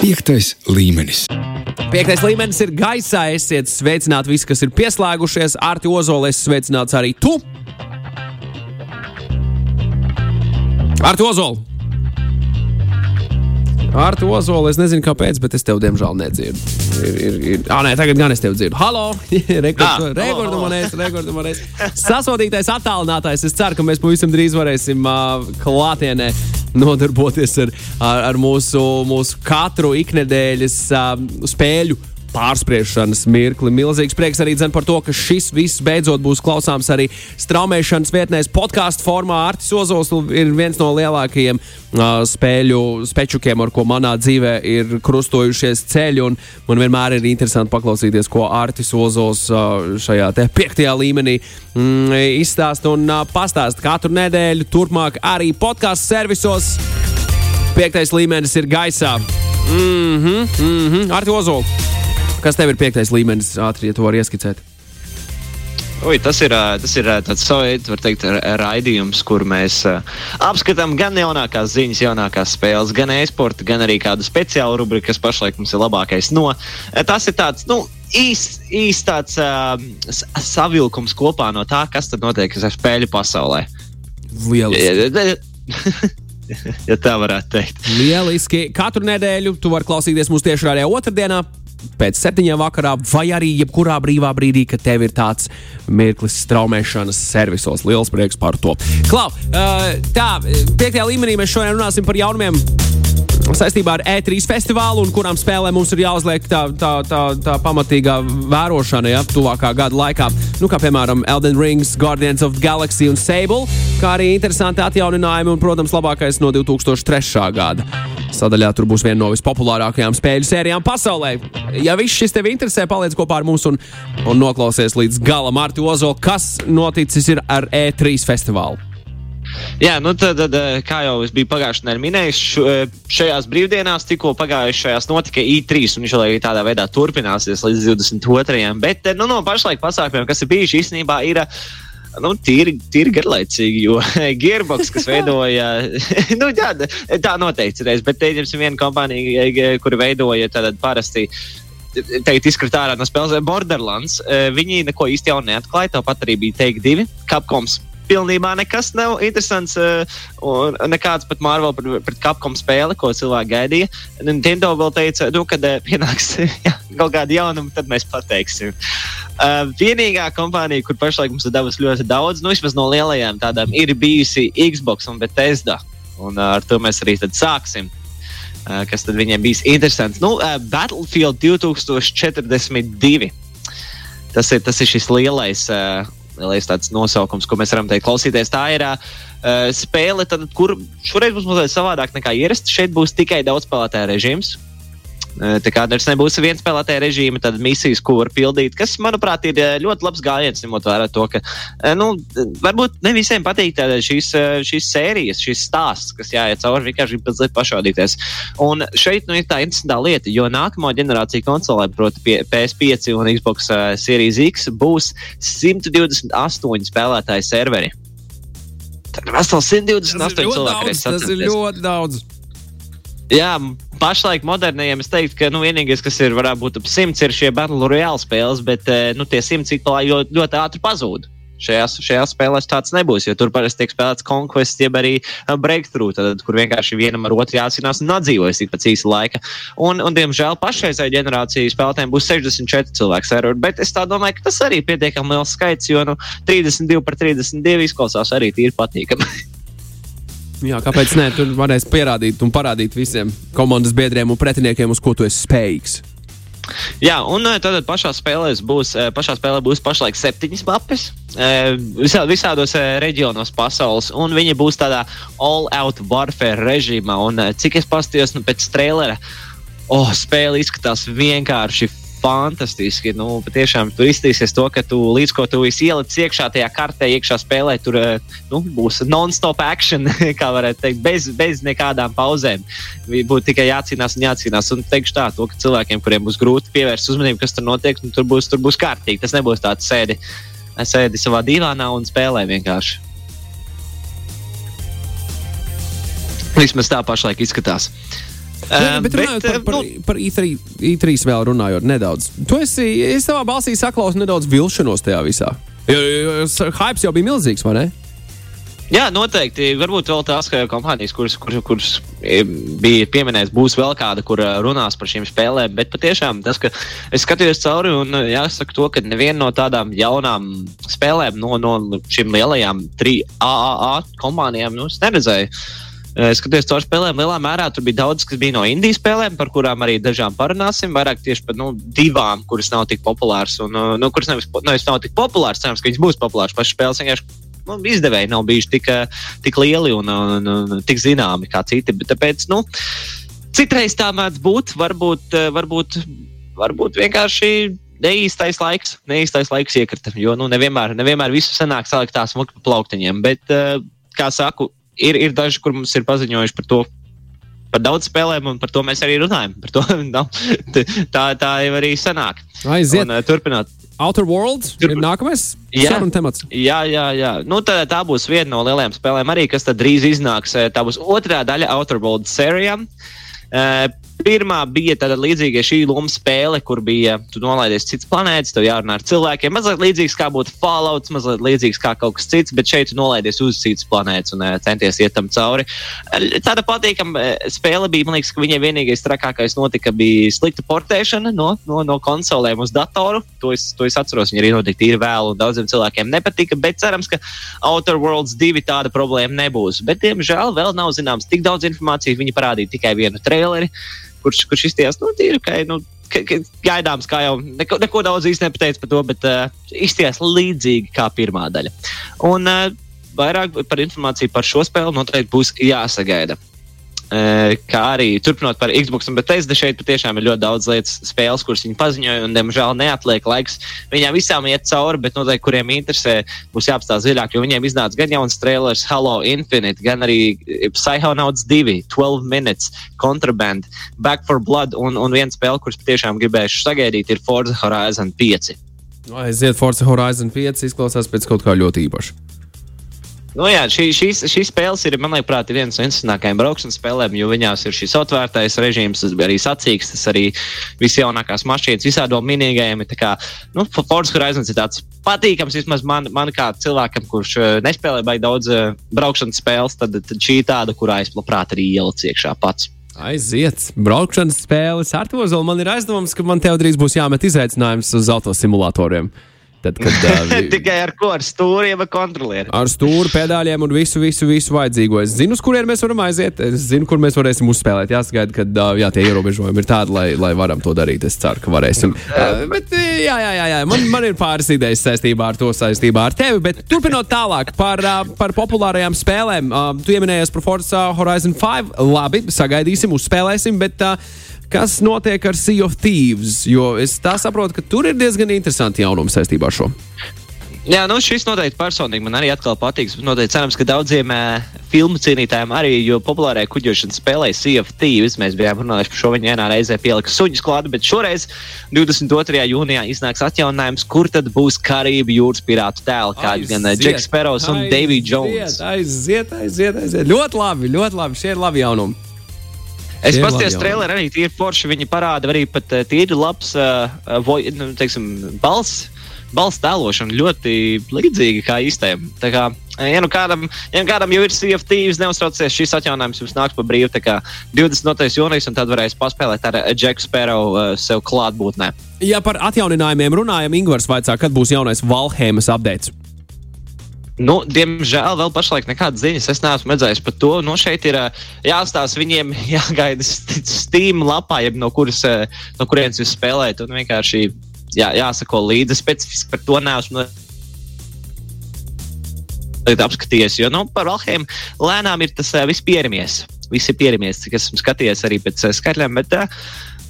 Piektais līmenis. Piektais līmenis ir gaisā. Esiet sveicināti visi, kas ir pieslēgušies. Arti Ozols, sveicināts arī tu. Arti Ozols! Ar to ozolu es nezinu, kāpēc, bet es tev diemžēl nedzirdu. Ir, ir, ir. Ah, nē, tagad gan es tevi dzirdu. Halo! Rekordu manēs, rekordu manēs. Sasodītais, attālinātais. Es ceru, ka mēs pavisam drīz varēsim uh, klātienē nodarboties ar, ar, ar mūsu, mūsu katru iknedēļas uh, spēļu pārspriešanas mirkli. Milzīgs prieks arī par to, ka šis viss beidzot būs klausāms arī straumēšanas vietnēs, podkāstu formā. Artis Ozols ir viens no lielākajiem uh, spēļu spečukiem, ar ko manā dzīvē ir krustojušies ceļi. Man vienmēr ir interesanti paklausīties, ko Artis Ozols uh, šajā piektajā līmenī mm, izstāsta un uh, pastāsta katru nedēļu. Turpmāk arī podkāstu servisos. Piektais līmenis ir gaisā. Mhm, mm mhm, mm Artis Ozols. Kas tev ir piektais līmenis, ātri, ja to var ieskicēt? Ui, tas ir, tas ir tāds savs veids, raidījums, kur mēs apskatām gan jaunākās ziņas, jaunākās spēles, gan e-sporta, gan arī kādu speciālu rubriku, kas pašlaik mums ir labākais. No, tas ir tāds, nu, īsts īs tāds savilkums kopā no tā, kas tad notiek spēļu pasaulē. Lieliski. ja tā varētu teikt. Lieliski. Katru nedēļu tu vari klausīties mūsu tiešraidē otrdienā pēc septiņiem vakarā, vai arī jebkurā brīvā brīdī, kad tev ir tāds mirklis straumēšanas servisos. Liels prieks par to. Klau, tā, piektajā līmenī mēs šodien runāsim par jaunumiem saistībā ar E3 festivālu, un kurām spēlēm mums ir jāuzliek tā, tā, tā, tā pamatīgā vērošana, ja tuvākā gada laikā. Nu, kā piemēram Elden Rings, Guardians of the Galaxy un Sable, kā arī interesanti atjauninājumi un, protams, labākais no 2003. gada. Sadaļā tur būs viena no vispopulārākajām spēļu sērijām pasaulē. Ja viss šis tevi interesē, paliec kopā ar mums un, un noklausies līdz galam. Mārtiņ Ozola, kas noticis ar E3 festivālu? Jā, nu tad, tad, kā jau es biju pagājušajā nedēļā minējis, šajās brīvdienās tikko pagājušajās notika I3, un viņš arī tādā veidā turpināsies līdz 22. Bet nu, no pašlaik pasākumiem, kas ir bijuši īstenībā, ir nu, tīri, tīri garlaicīgi, jo Gearbox, kas veidoja, nu, jā, tā noteikti reiz, bet te ir viena kompānija, kura veidoja tādu parasti. Teikt, izkrīt ārā no spēles Borderlands. Viņi neko īsti jau neatklāja. Tāpat arī bija Take 2. Capcoms pilnībā nekas nav interesants. Un nekāds pat Marvel pret, pret Capcom spēle, ko cilvēki gaidīja. Nintendo vēl teica, nu, kad pienāks jā, kaut kāda jaunuma, tad mēs pateiksim. Uh, vienīgā kompānija, kur pašlaik mums ir devusi ļoti daudz, nu, vismaz no lielajām tādām, ir bijusi Xbox un Bethesda. Un uh, ar to mēs arī sāksim. Uh, kas tad viņiem bijis interesants? Nu, uh, Battlefield 2042. Tas ir, tas ir šis lielais, uh, lielais nosaukums, ko mēs varam teikt, klausīties. Tā ir uh, spēle, tad, kur šoreiz būs mazliet savādāk nekā ierasts. Šeit būs tikai daudzspēlētāju režīms. Tā kā tas nebūs viens spēlētāja režīma, tad misijas, ko var pildīt, kas, manuprāt, ir ļoti labs gājiens, ņemot vērā to, ka, nu, varbūt ne visiem patīk šīs, šīs sērijas, šīs stāsts, kas jāiet cauri, vienkārši mazliet pašaudīties. Un šeit, nu, ir tā interesantā lieta, jo nākamo ģenerāciju konsolē, proti, PS5 un Xbox Series X, būs 128 spēlētāju serveri. Tad vesels 128 cilvēku. Tas ir ļoti daudz. Jā, pašlaik modernajiem es teiktu, ka nu, vienīgais, kas ir, varētu būt ap simts, ir šie Battle Royale spēles, bet eh, nu, tie simts ik pa ļoti, ļoti ātri pazūd. Šajās, šajās spēlēs tāds nebūs, jo tur parasti tiek spēlēts konkurss, jeb arī eh, breakthrough, tad, kur vienkārši vienam ar otru jācīnās un atdzīvojas ik pēc īsa laika. Un, un diemžēl, pašreizējā generācija spēlētājiem būs 64 cilvēku serveri, bet es domāju, ka tas arī ir pietiekami liels skaits, jo nu, 32 par 32 izklausās arī tīri patīkami. Jā, kāpēc nē? Tur varēs pierādīt un parādīt visiem komandas biedriem un pretiniekiem, uz ko tu esi spējīgs. Jā, un tad pašā spēlē būs, pašā spēlē būs pašlaik septiņas mapes visā, visādos reģionos pasaules, un viņi būs tādā all-out warfare režīmā. Un, cik es paskatījos nu, pēc trailera, oh, spēle izskatās vienkārši fantastiski. Nu, patiešām tur iztīsies to, ka tu līdz ko tu ieliec iekšā tajā kartē, iekšā spēlē, tur nu, būs non-stop action, kā varētu teikt, bez, bez nekādām pauzēm. Būtu tikai jācīnās un jācīnās. Un teikšu tā, to, ka cilvēkiem, kuriem būs grūti pievērst uzmanību, kas tur notiek, nu, tur, būs, tur būs kārtīgi. Tas nebūs tāds sēdi, sēdi savā divānā un spēlē vienkārši. Vismaz tā pašlaik izskatās. Um, bet runājot bet, par, par, nu, par E3, E3 vēl runājot nedaudz. Tu esi, es tavā balsī saklausu nedaudz vilšanos tajā visā. Jo, jo, jo hypes jau bija milzīgs, vai ne? Jā, noteikti. Varbūt vēl tās kompānijas, kuras, kuras, kuras bija pieminētas, būs vēl kāda, kur runās par šīm spēlēm. Bet patiešām tas, ka es skatījos cauri un jāsaka to, ka neviena no tādām jaunām spēlēm no, no šīm lielajām AAA kompānijām nu, neredzēju. Es skatījos caur spēlēm, lielā mērā tur bija daudz, kas bija no indijas spēlēm, par kurām arī dažām parunāsim. Vairāk tieši par nu, divām, kuras nav tik populāras, un nu, kuras nevis, nevis nav tik populāras. Cerams, ka viņas būs populāras. Pašas spēles vienkārši nu, izdevēji nav bijuši tik, tik lieli un, un, un tik zināmi kā citi. Bet, tāpēc, nu, citreiz tā mēdz būt. Varbūt, varbūt, varbūt vienkārši neīstais laiks, neīstais laiks iekrita. Jo nu, nevienmēr, nevienmēr visu sanāk salikt tās muka pa plauktiņiem. Bet, kā saku, ir, ir daži, kur mums ir paziņojuši par to. Par daudz spēlēm, un par to mēs arī runājam. To, no, tā, tā jau arī sanāk. Aiziet. Un, uh, turpināt. Outer Worlds ir nākamais sarunu temats. Jā, jā, jā. Nu, tā, tā būs viena no lielajām spēlēm, arī, kas drīz iznāks. Tā būs otrā daļa Outer Worlds sērijām. Uh, Pirmā bija tāda līdzīga šī loma spēle, kur bija tu nolaidies cits planētas, tev jārunā ar cilvēkiem. Mazliet līdzīgs kā būtu Fallout, mazliet līdzīgs kā kaut kas cits, bet šeit tu nolaidies uz citas planētas un uh, centies iet tam cauri. Tāda patīkama spēle bija. Man liekas, ka viņai vienīgais trakākais notika bija slikta portēšana no, no, no konsolēm uz datoru. To es, to es atceros. Viņa arī notika tīri vēl, un daudziem cilvēkiem nepatika. Bet cerams, ka Outer Worlds 2 tāda problēma nebūs. Bet, diemžēl, vēl nav zināms tik daudz informācijas. Viņi parādīja tikai vienu traileri kurš, kurš izties nu, tīri, ka, nu, ka, ka gaidāms, kā jau neko, neko daudz īsti nepateicu par to, bet uh, izties līdzīgi kā pirmā daļa. Un uh, vairāk par informāciju par šo spēli noteikti būs jāsagaida. Eh, kā arī turpinot par Xbox un Bethesda, šeit patiešām ir ļoti daudz lietas, spēles, kuras viņi paziņoja, un, diemžēl, neatliek laiks viņām visām iet cauri, bet noteikti, kuriem interesē, būs jāapstāsta dziļāk, jo viņiem iznāca gan jauns trailers Halo Infinite, gan arī Psychonauts 2, 12 minutes, Contraband, Back for Blood, un, un viena spēle, kuras patiešām gribējuši sagaidīt, ir Forza Horizon 5. Aiziet, Forza Horizon 5 izklausās pēc kaut kā ļoti īpaša. Nu, jā, šī, šīs, šīs spēles ir, man liekas, viens no interesantākajiem braukšanas spēlēm, jo viņās ir šis atvērtais režīms, arī sacīkstas, arī visjaunākās mašīnas, visādo minīgajiem. Kā, nu, Forza Horizon ir tāds patīkams vismaz man, man kā cilvēkam, kurš uh, nespēlē baigi daudz uh, braukšanas spēles, tad, tad šī ir tāda, kurā es labprāt arī ielicu iekšā pats. Aiziet, braukšanas spēles ar to zolu. Man ir aizdoms, ka man te drīz būs jāmet izaicinājums uz autosimulatoriem. Tad, kad, uh, Tikai ar ko? Ar stūriem vai kontrolieriem? Ar stūri, pedāļiem un visu, visu, visu vajadzīgo. Es zinu, uz kurien mēs varam aiziet. Es zinu, kur mēs varēsim uzspēlēt. Jāsagaida, kad uh, jā, tie ierobežojumi ir tādi, lai, lai varam to darīt. Es ceru, ka varēsim. Uh, bet, jā, jā, jā, jā. Man, man ir pāris idejas saistībā ar to, saistībā ar tevi. Bet turpinot tālāk par, uh, par populārajām spēlēm. Uh, tu pieminējies par Forza Horizon 5. Labi, sagaidīsim, uzspēlēsim. Bet, uh, kas notiek ar Sea of Thieves, jo es tā saprotu, ka tur ir diezgan interesanti jaunumi saistībā ar šo. Jā, nu šis noteikti personīgi man arī atkal patiks. Noteikti cerams, ka daudziem uh, filmu cienītājiem arī, jo populārajā kuģošanas spēlē Sea of Thieves, mēs bijām runājuši par šo viņa vienā reizē pielika suņus klāta, bet šoreiz 22. jūnijā iznāks atjauninājums, kur tad būs Karību jūras pirātu tēli, kādi gan Džeks Speros un Davija Jones. Aiziet, aiziet, aiziet. Ļoti labi, ļoti labi. Šie ir labi jaunumi. Es paskatījos trailerī, arī tīri forši. Viņi parāda arī pat uh, tīri labs uh, voi, nu, teiksim, balss. Balsts tēlošana ļoti līdzīga kā īstajam. Tā kā, ja nu kādam, ja nu kādam jau ir CFTs, neuztraucies, šis atjauninājums jums nāks pa brīvu. 20. jūnijas, un tad varēs paspēlēt ar Džeku Spērovu uh, sev klātbūtnē. Ja par atjauninājumiem runājam, Ingūns vaicā, kad būs jaunais Valhēmas update. Nu, diemžēl vēl pašlaik nekādas ziņas es neesmu redzējis par to. Nu, šeit ir jāstāsta viņiem, jāgaida Steam lapā, jeb no, kuras, no kurienes jūs spēlējat. Un vienkārši jā, jāsako līdzi. Specifiski par to neesmu apskatījies. Jo nu, par Valheim lēnām ir tas viss pieramies. Visi ir pieramies, cik esmu skatījies arī pēc skaitļiem. Bet,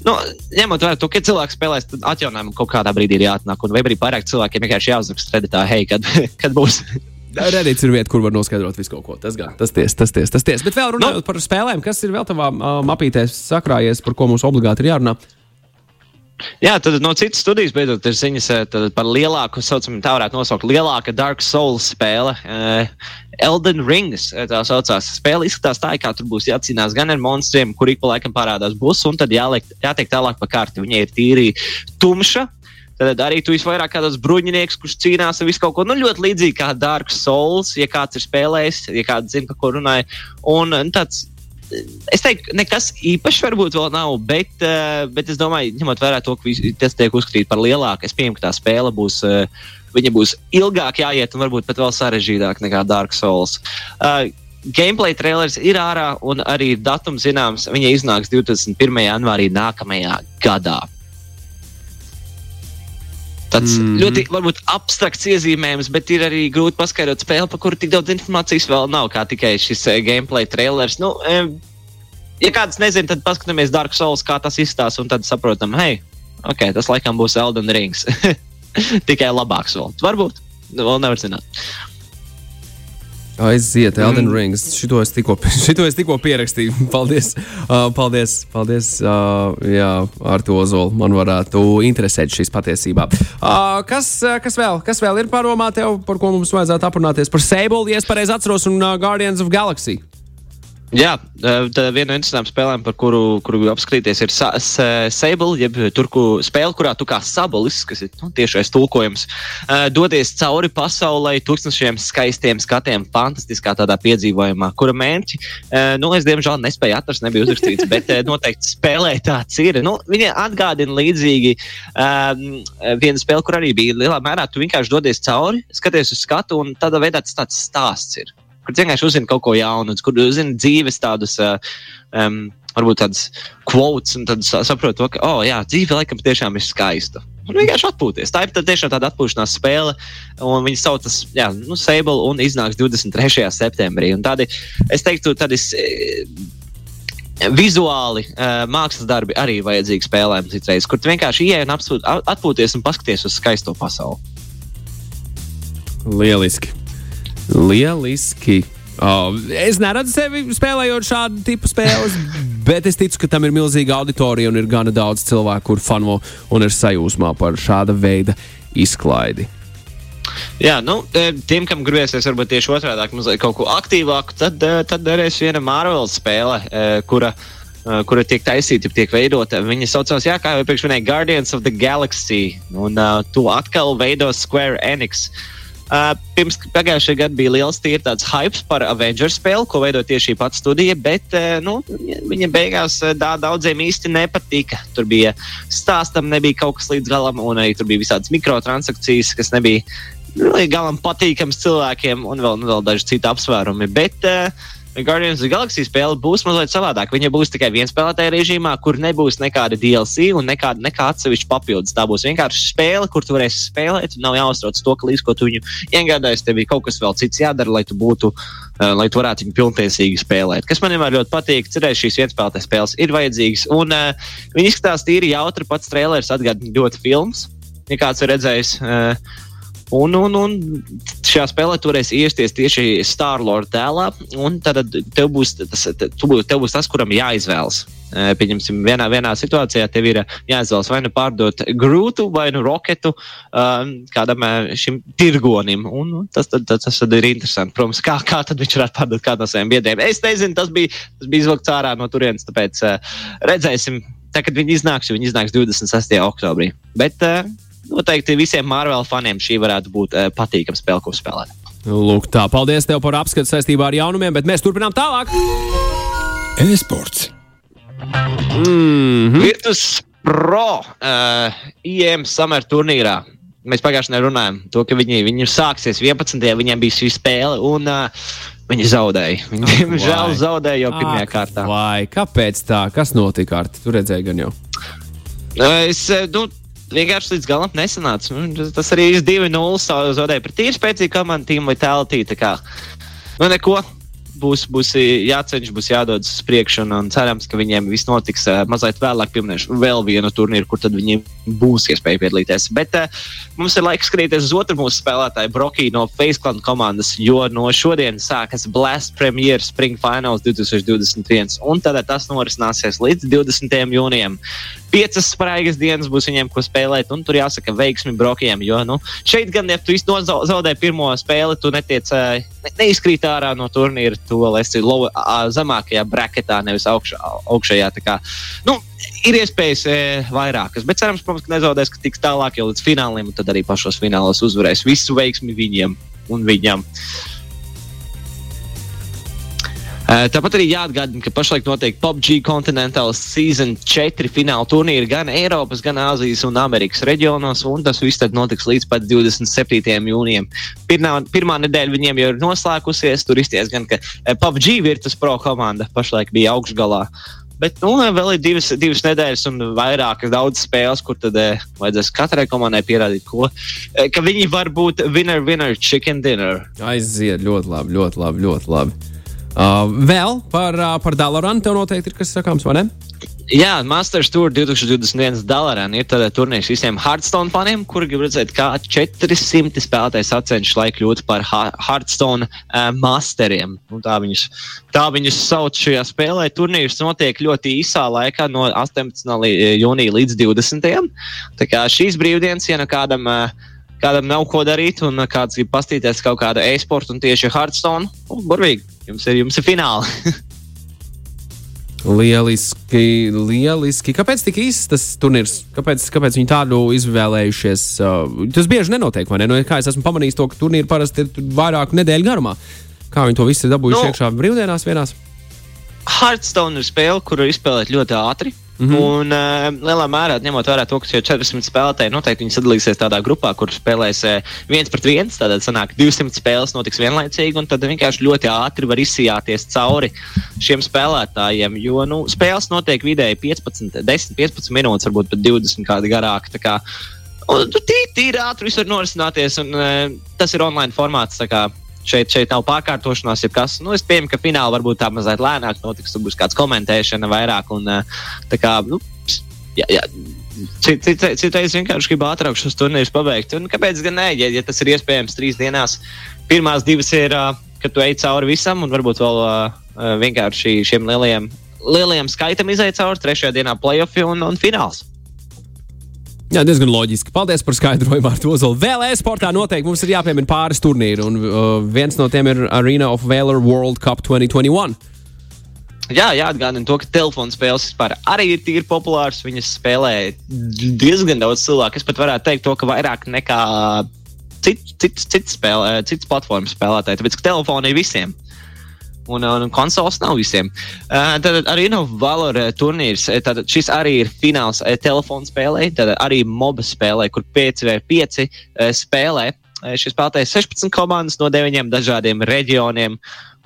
Nu, ņemot vērā to, ka cilvēks spēlēs, tad atjaunojumu kaut kādā brīdī ir jāatnāk. Un vai arī pārāk cilvēkiem vienkārši jāuzraksta redītā, hei, kad, kad būs Redīts ir vieta, kur var noskaidrot visu kaut ko. Tas gan, tas ties, tas ties, tas ties. Bet vēl runājot no. par spēlēm, kas ir vēl tavā uh, mapītē sakrājies, par ko mums obligāti ir jārunā? Jā, tad no citas studijas beidzot ir ziņas par lielāku, saucam, tā varētu nosaukt, lielāka Dark Souls spēle. Uh, Elden Rings tā saucās. Spēle izskatās tā, kā tur būs jācīnās gan ar monstriem, kur ik pa laikam parādās būs, un tad jāliek, jātiek tālāk pa karti. Viņa ir tīri tumša. Tad arī tu visvairāk kā tāds bruņinieks, kurš cīnās ar visu kaut ko nu, ļoti līdzīgu kā Dark Souls, ja kāds ir spēlējis, ja kāds zina, par ko runāja. Un nu, tāds es teiktu, nekas īpašs varbūt vēl nav, bet, uh, bet es domāju, ņemot vērā to, ka tas tiek uzskatīts par lielāku, es pieņemu, ka tā spēle būs. Uh, Viņa būs ilgāk jāiet, un varbūt pat vēl sarežģītāk nekā Dark Souls. Uh, Gameplay trailers ir ārā, un arī datums zināms. Viņa iznāks 21. janvārī nākamajā gadā. Tāds mm. ļoti varbūt, abstrakts iezīmējums, bet ir arī grūti paskaidrot spēli, par kuru tik daudz informācijas vēl nav, kā tikai šis uh, gameplay trailers. Nu, um, ja kāds nezina, tad paskatāmies Dark Souls, kā tas izstāsta, un tad saprotam, hei, okay, tas laikam būs Elden Rings. tikai labāks vēl. Varbūt, vēl nevar zināt. Aiziet, Elden mm. Rings. Šito es tikko, šito es tikko pierakstīju. Paldies, uh, paldies, paldies uh, jā, ar to Ozolu. Man varētu interesēt šīs patiesībā. Uh, kas, kas, vēl, kas vēl ir paromā tev, par ko mums vajadzētu aprunāties? Par Sable, ja es pareizi atceros, un uh, Guardians of Galaxy. Jā, tā viena no interesantām spēlēm, par kuru, kuru apskatīties, ir Sable, jeb turku spēle, kurā tu kā sabolis, kas ir nu, tiešais tulkojums, dodies cauri pasaulē, tūkstošiem skaistiem skatiem, fantastiskā tādā piedzīvojumā, kura mērķi, nu, es diemžēl nespēju atrast, nebija uzrakstīts, bet noteikti spēlē tāds ir. Nu, viņa atgādina līdzīgi um, vienu spēli, kur arī bija lielā mērā, tu vienkārši dodies cauri, skaties uz skatu, un tādā veidā tas tāds stāsts ir kur vienkārši uzzina kaut ko jaunu, kur uzzina dzīves tādus. Um, Varbūt tādas kvotas, un tad saprotu, ka, oh, jā, dzīve laikam tiešām ir skaista. Un vienkārši atpūties. Tā ir tā tiešām tāda atpūšanās spēle, un viņi sauc jā, nu, Sable, un iznāks 23. septembrī. Un tādi, es teiktu, tādi vizuāli uh, mākslas darbi arī vajadzīgi spēlēm citreiz, kur vienkārši ieej un atpūties un paskaties uz skaisto pasauli. Lieliski! Lieliski! Uh, es neredzu sevi spēlējot šādu tipu spēles, bet es ticu, ka tam ir milzīga auditorija un ir gana daudz cilvēku, kur fano un ir sajūsmā par šāda veida izklaidi. Jā, nu, e, tiem, kam gribēsies varbūt tieši otrādi, mazliet kaut ko aktīvāku, tad, e, tad derēs viena Marvel spēle, e, kura, kura tiek taisīta, tiek veidota. Viņa saucās, jā, kā jau iepriekš minēju, Guardians of the Galaxy, un uh, to atkal veidos Square Enix. Uh, Uh, pirms pagājušajā gadā bija liels tāds hype par Avengers spēli, ko veidoja tieši šī pati studija, bet uh, nu, viņa beigās uh, daudziem īsti nepatika. Tur bija stāstam, nebija kaut kas līdz galam, un arī tur bija visādas mikrotransakcijas, kas nebija nu, galam patīkams cilvēkiem, un vēl, nu, vēl daži citi apsvērumi. Bet, uh, Guardians of the Galaxy spēle būs mazliet savādāka. Viņa būs tikai viens spēlētāja režīmā, kur nebūs nekāda DLC un nekāda, nekāda atsevišķa papildus. Tā būs vienkārši spēle, kur tu varēsi spēlēt. Nav jāuztrauc to, ka līdz ko tu viņu iegādājies, tev ir kaut kas vēl cits jādara, lai tu būtu. Uh, lai tu varētu viņu pilntiesīgi spēlēt. Kas man vienmēr ļoti patīk, cerēt, šīs vienspēlētājas spēles ir vajadzīgas. Un uh, viņi izskatās tīri jautri, pats trailers atgādina ļoti filmas. Ja kāds ir redzējis, uh, Un, un, un šajā spēlē toreiz iesties tieši Starlord tēlā, un tad tev būs tas, tev būs tas kuram jāizvēlas. Pieņemsim, vienā, vienā situācijā tev ir jāizvēlas vai nu pārdot grūtu, vai nu roketu um, kādam šim tirgonim. Un, tas, tad, tas, tas tad ir interesanti. Protams, kā, kā tad viņš varētu pārdot kādam no saviem biedriem. Es nezinu, tas bija, tas bija izvilkts ārā no turienes, tāpēc redzēsim, tā, kad viņi iznāks, viņi iznāks 26. oktobrī. Bet, uh, noteikti visiem Marvel faniem šī varētu būt uh, patīkama spēle, ko spēlēt. Lūk, tā. Paldies tev par apskatu saistībā ar jaunumiem, bet mēs turpinām tālāk. E-sports. Mm -hmm. Virtus Pro uh, IM Summer turnīrā. Mēs pagājušajā nedēļā runājām, to, ka viņi, viņi sāksies 11. viņiem bija šī spēle, un uh, viņi zaudēja. Viņi, diemžēl, zaudēja jau pirmajā Ak, kārtā. Vai kāpēc tā? Kas notika ar to? Tur redzēju, gan jau. Es, nu, vienkārši līdz galam nesanāca. Nu, tas arī ir 2-0 zaudēja pret tīri spēcīgu komandu, Team Vitality. Nu, neko. Būs, būs jāceņš, būs jādodas uz priekšu, un, un cerams, ka viņiem viss notiks uh, mazliet vēlāk. Pieminēšu vēl vienu turnīru, kur tad viņi būs iespēja piedalīties. Bet uh, mums ir laiks skatīties uz otru mūsu spēlētāju, Brokiju no Faceland komandas, jo no šodienas sākas Blast Premier Spring Finals 2021, un tad tas norisināsies līdz 20. jūnijam. Piecas spraigas dienas būs viņiem, ko spēlēt, un tur jāsaka veiksmi Brokijam, jo nu, šeit gan, ja tu zaudē pirmo spēli, tu netiec, ne, neizkrīt ārā no turnīra, tu vēl esi zemākajā braketā, nevis augšā, augšējā. Kā, nu, ir iespējas e, vairākas, bet cerams, protams, ka nezaudēs, ka tiks tālāk jau līdz fināliem, un tad arī pašos finālos uzvarēs. Visu veiksmi viņiem un viņam. Tāpat arī jāatgādina, ka pašlaik notiek PUBG Continental Season 4 fināla turnīri gan Eiropas, gan Āzijas un Amerikas reģionos, un tas viss notiks līdz pat 27. jūnijam. Pirmā, pirmā nedēļa viņiem jau ir noslēgusies, tur izties gan, ka PUBG Virtus Pro komanda pašlaik bija augšgalā. Bet nu, vēl ir divas, divas nedēļas un vairākas daudz spēles, kur tad eh, vajadzēs katrai komandai pierādīt, ko, eh, ka viņi var būt winner, winner, chicken dinner. Aiziet ļoti labi, ļoti labi, ļoti labi. Uh, vēl par, uh, par tev noteikti ir kas sakāms, vai ne? Jā, Masters Tour 2021 dolārā ir tāda turnīrs visiem Hearthstone faniem, kuri grib redzēt, kā 400 spēlētāji sacenšas, lai kļūtu par Hearthstone uh, masteriem. Nu, tā, viņus, tā viņus sauc šajā spēlē. Turnīrs notiek ļoti īsā laikā, no 18. jūnija līdz 20. Tā kā šīs brīvdienas, ja nu kādam, uh, kādam nav ko darīt, un kāds grib pastīties kaut kādu e-sportu un tieši Hearthstone, nu, burvīgi, jums ir, jums ir fināli. Lieliski, lieliski. Kāpēc tik īsts tas turnīrs? Kāpēc, kāpēc viņi tādu izvēlējušies? Uh, tas bieži nenotiek, vai ne? Nu, kā es esmu pamanījis, to, ka turnīri parasti ir vairāku nedēļu garumā. Kā viņi to visu ir dabūjuši no. iekšā brīvdienās vienās? Hearthstone ir spēle, kuru izspēlēt ļoti ātri. Mm -hmm. Un uh, lielā mērā ņemot vērā to, ka jau 400 spēlētāji noteikti viņi sadalīsies tādā grupā, kur spēlēs uh, viens pret viens. Tad sanāk 200 spēles notiks vienlaicīgi, un tad vienkārši ļoti ātri var izsijāties cauri šiem spēlētājiem. Jo nu, spēles notiek vidēji 15, 10, 15 minūtes, varbūt pat 20 kādi garāki. Tīri tī ātri viss var norisināties, un uh, tas ir online formāts. Kā, šeit, šeit nav pārkārtošanās, ja kas. Nu, es pieņemu, ka finālā varbūt tā mazliet lēnāk notiks, tur būs kāds komentēšana vairāk. Un, tā kā, nu, jā, jā. Citreiz cit, cit vienkārši gribu ātrāk šos turnīrus pabeigt. Un kāpēc gan nē, ja, ja tas ir iespējams trīs dienās? Pirmās divas ir, kad tu ej cauri visam, un varbūt vēl vienkārši šiem lielajiem, lielajiem skaitam iziet cauri. Trešajā dienā playoffs un, un fināls. Jā, diezgan loģiski. Paldies par skaidrojumu ar to zolu. Vēl e-sportā noteikti mums ir jāpiemina pāris turnīri, un uh, viens no tiem ir Arena of Valor World Cup 2021. Jā, jāatgādina to, ka telefona spēles vispār arī ir tīri populāras. Viņas spēlē diezgan daudz cilvēku. Es pat varētu teikt, to, ka vairāk nekā cits, cits, cits, spēlē, cits platformas spēlētāji. Tāpēc, ka telefoni ir visiem. Uh, un, un konsoles nav visiem. Uh, tad arī no Valora turnīrs. Tad šis arī ir fināls telefonu spēlē, tad arī moba spēlē, kur 5v5 uh, spēlē. Šis spēlētājs 16 komandas no 9 dažādiem reģioniem.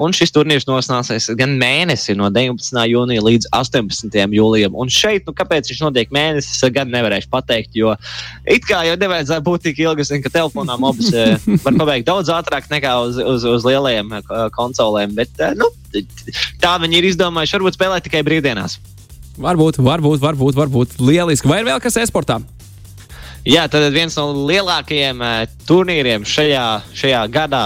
Un šis turnīrs nosnāsies gan mēnesi no 19. jūnija līdz 18. jūlijam. Un šeit, nu, kāpēc viņš notiek mēnesis, gan nevarēšu pateikt, jo it kā jau nevajadzētu būt tik ilgi, ka telefonā mobs var pabeigt daudz ātrāk nekā uz, uz, uz lielajiem konsolēm. Bet nu, tā viņi ir izdomājuši, varbūt spēlēt tikai brīvdienās. Varbūt, varbūt, varbūt, varbūt. Lieliski. Vai ir vēl kas e-sportā? Jā, tad viens no lielākajiem uh, turnīriem šajā, šajā gadā,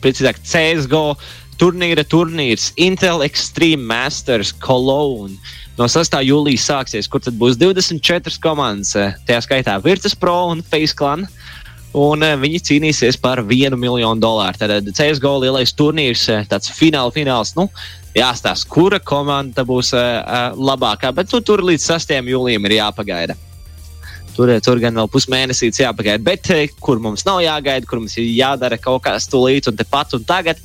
precīzāk, CSGO turnīra turnīrs Intel Extreme Masters Cologne. No 6. jūlijas sāksies, kur tad būs 24 komandas, eh, tajā skaitā Virtus Pro un Face Clan. Un viņi cīnīsies par vienu miljonu dolāru. Tad CSGO lielais turnīrs, eh, tāds fināla fināls. Nu, jāstāsta, kura komanda būs uh, labākā. Bet nu, tur līdz 6. jūlijam ir jāpagaida. Tur, tur gan vēl pusmēnesīts jāpagaida. Bet kur mums nav jāgaida, kur mums ir jādara kaut kas tūlīt un tepat un tagad.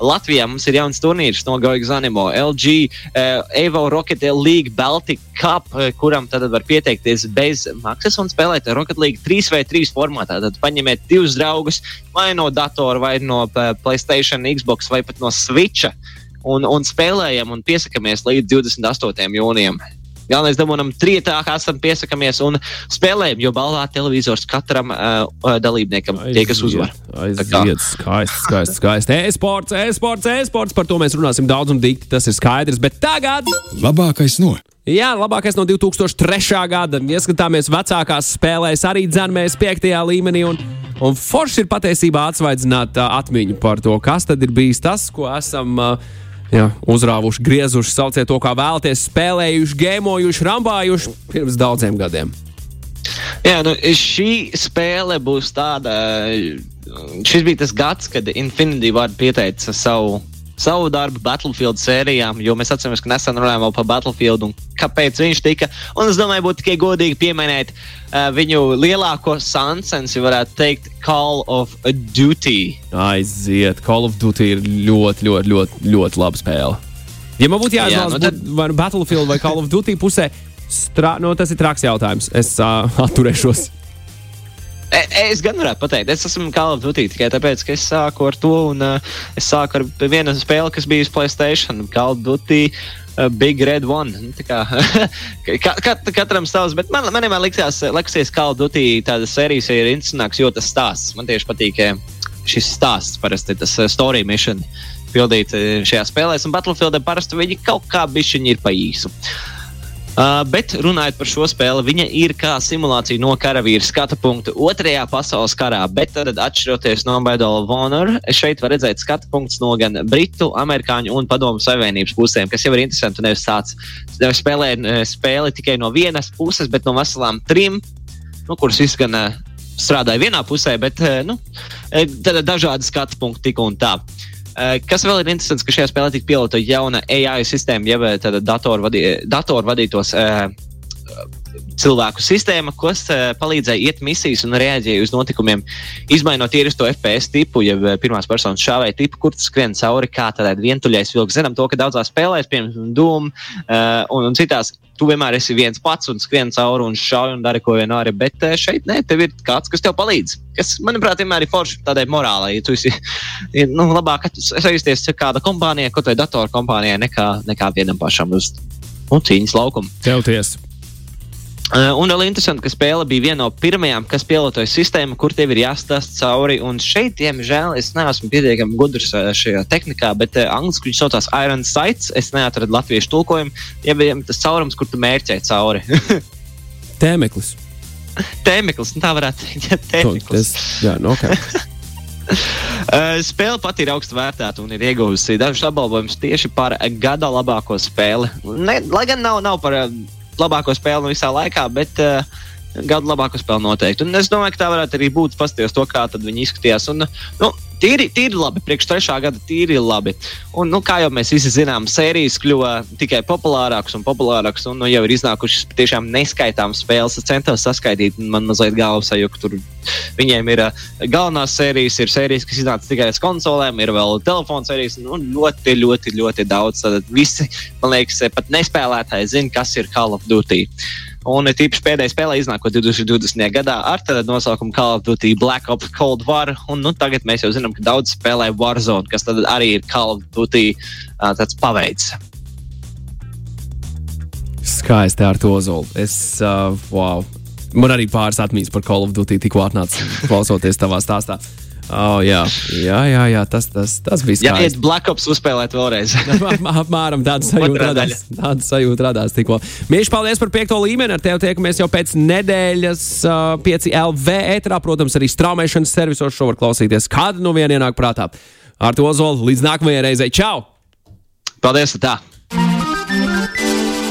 Latvijā mums ir jauns turnīrs no Goigas Animo, LG uh, Evo Rocket League Baltic Cup, kuram tad var pieteikties bez maksas un spēlēt Rocket League 3v3 formātā. Tad paņemiet divus draugus vai no datora, vai no Playstation, Xbox vai pat no Switcha un, un spēlējam un piesakāmies līdz 28. jūnijam. Galvenais dabūnam trietā, esam piesakamies un spēlējam, jo balvā televizors katram uh, dalībniekam, aiziet, tie, kas uzvar. Aiziet, skaisti, skaisti, skaisti. E-sports, e-sports, e-sports, par to mēs runāsim daudz un dikti, tas ir skaidrs, bet tagad. Labākais no. Jā, labākais no 2003. gada. Ieskatāmies vecākās spēlēs, arī dzēnēs piektajā līmenī. Un, un forši ir patiesībā atsvaidzināt uh, atmiņu par to, kas tad ir bijis tas, ko esam uh, jā, uzrāvuši, griezuši, sauciet to, kā vēlaties, spēlējuši, gēmojuši, rambājuši pirms daudziem gadiem. Jā, nu, šī spēle būs tāda. Šis bija tas gads, kad Infinity Ward pieteica savu savu darbu Battlefield sērijām, jo mēs atceramies, ka nesen runājām par Battlefield un kāpēc viņš tika. Un es domāju, būtu tikai godīgi pieminēt uh, viņu lielāko sansensi, varētu teikt, Call of Duty. Aiziet, Call of Duty ir ļoti, ļoti, ļoti, ļoti laba spēle. Ja man būtu jāizvēlas, Jā, nu tad... vai Battlefield vai Call of Duty pusē, strā... nu, tas ir traks jautājums. Es uh, atturēšos. E, es gan varētu pateikt, es esmu of Duty tikai tāpēc, ka es sāku ar to, un uh, es sāku ar vienu spēli, kas bija uz Playstation, of Duty. Uh, Big Red One. Nu, kā, kat, katram savs, bet man, man vienmēr likās, ka Duty tāda sērijas ir interesantāks, jo tas stāsts. Man tieši patīk šis stāsts, parasti tas story mission pildīt šajā spēlē, un Battlefieldē parasti viņi kaut kā bišķiņi ir pa īsu. Uh, Uh, bet runājot par šo spēli, viņa ir kā simulācija no karavīra skatu punkta otrajā pasaules karā. Bet tad, atšķiroties no Medal of Honor, šeit var redzēt skatu punktus no gan Britu, Amerikāņu un Padomu Savienības pusēm, kas jau ir interesanti. Nevis tāds nevis spēlē spēli tikai no vienas puses, bet no veselām trim, nu, kuras viss gan uh, strādāja vienā pusē, bet uh, nu, dažādi skatu punkti tik un tā. Uh, Eh, kas vēl ir interesants, ka šajā spēlē tika pielietot jauna AI sistēma, jeb datoru, vadī, datoru vadītos uh, cilvēku sistēma, kas uh, palīdzēja iet misijas un reaģēja uz notikumiem, izmainot ierasto FPS tipu, jeb pirmās personas šāvēja tipu, kur tas skrien cauri kā tādai vientuļai vilks. Zinām to, ka daudzās spēlēs, piemēram, Doom uh, un, un citās, tu vienmēr esi viens pats un skrien cauri un šauj un dari ko vien arī, bet šeit nē, tev ir kāds, kas tev palīdz. Kas, manuprāt, vienmēr ir forši tādai morālai. Ja tu esi nu, labāk sajusties kāda kompānija, kaut vai datoru kompānijai, nekā, nekā vienam pašam uz nu, cīņas laukumu. Tev tiesa. Uh, un vēl interesanti, ka spēle bija viena no pirmajām, kas pielietoja sistēmu, kur tev ir jāstāsta cauri. Un šeit, diemžēl, es neesmu pietiekami gudrs uh, šajā tehnikā, bet uh, angļuiski viņš saucās Iron Sights. Es neatradu latviešu tulkojumu. Ja bija tas caurums, kur tu mērķē cauri. Tēmeklis. Tēmeklis, nu tā varētu teikt. Ja, tēmeklis. Tas, jā, no, nu. Uh, spēle pati ir augstu vērtēta un ir ieguvusi dažus apbalvojumus tieši par gada labāko spēli. Ne, lai gan nav, nav par labāko spēli visā laikā, bet uh, gadu labāko spēli noteikti. Un es domāju, ka tā varētu arī būt. Paskatieties to, kā viņi izskatījās. Un, nu, Tīri, tīri labi, priekš trešā gada tīri labi. Un, nu, kā jau mēs visi zinām, sērijas kļuva tikai populārākas un populārākas, un nu, jau ir iznākušas tiešām neskaitāmas spēles. Es centos saskaitīt, man mazliet galvas sajūta. Tur viņiem ir uh, galvenās sērijas, ir sērijas, kas iznāca tikai uz konsolēm, ir vēl telefona sērijas, nu, ļoti, ļoti, ļoti daudz. Tad visi, man liekas, pat nespēlētāji zina, kas ir Call of Duty. Un tīpaši pēdējā spēlē iznākot 2020. gadā ar tādu nosaukumu Call of Duty Black Ops Cold War. Un, nu, tagad mēs jau zinām, ka daudz spēlē Warzone, kas arī ir Call of Duty uh, paveids. Skaisti ar to zolu. Es, uh, wow. Man arī pāris atmiņas par Call of Duty tikko atnāca klausoties tavā stāstā. Oh, jā, jā, jā, jā tas, tas, tas bija skaisti. Jā, iet Black Ops uzspēlēt vēlreiz. Apmēram tāda sajūta radās. Tāda sajūta radās tikko. Mīļš, paldies par piekto līmeni. Ar tevi tiekamies jau pēc nedēļas uh, 5 LV ētrā. Protams, arī straumēšanas servisos šo var klausīties, kad nu vien ienāk prātā. Ar to zolu līdz nākamajai reizei. Čau! Paldies! Tā!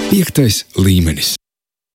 Piektais līmenis.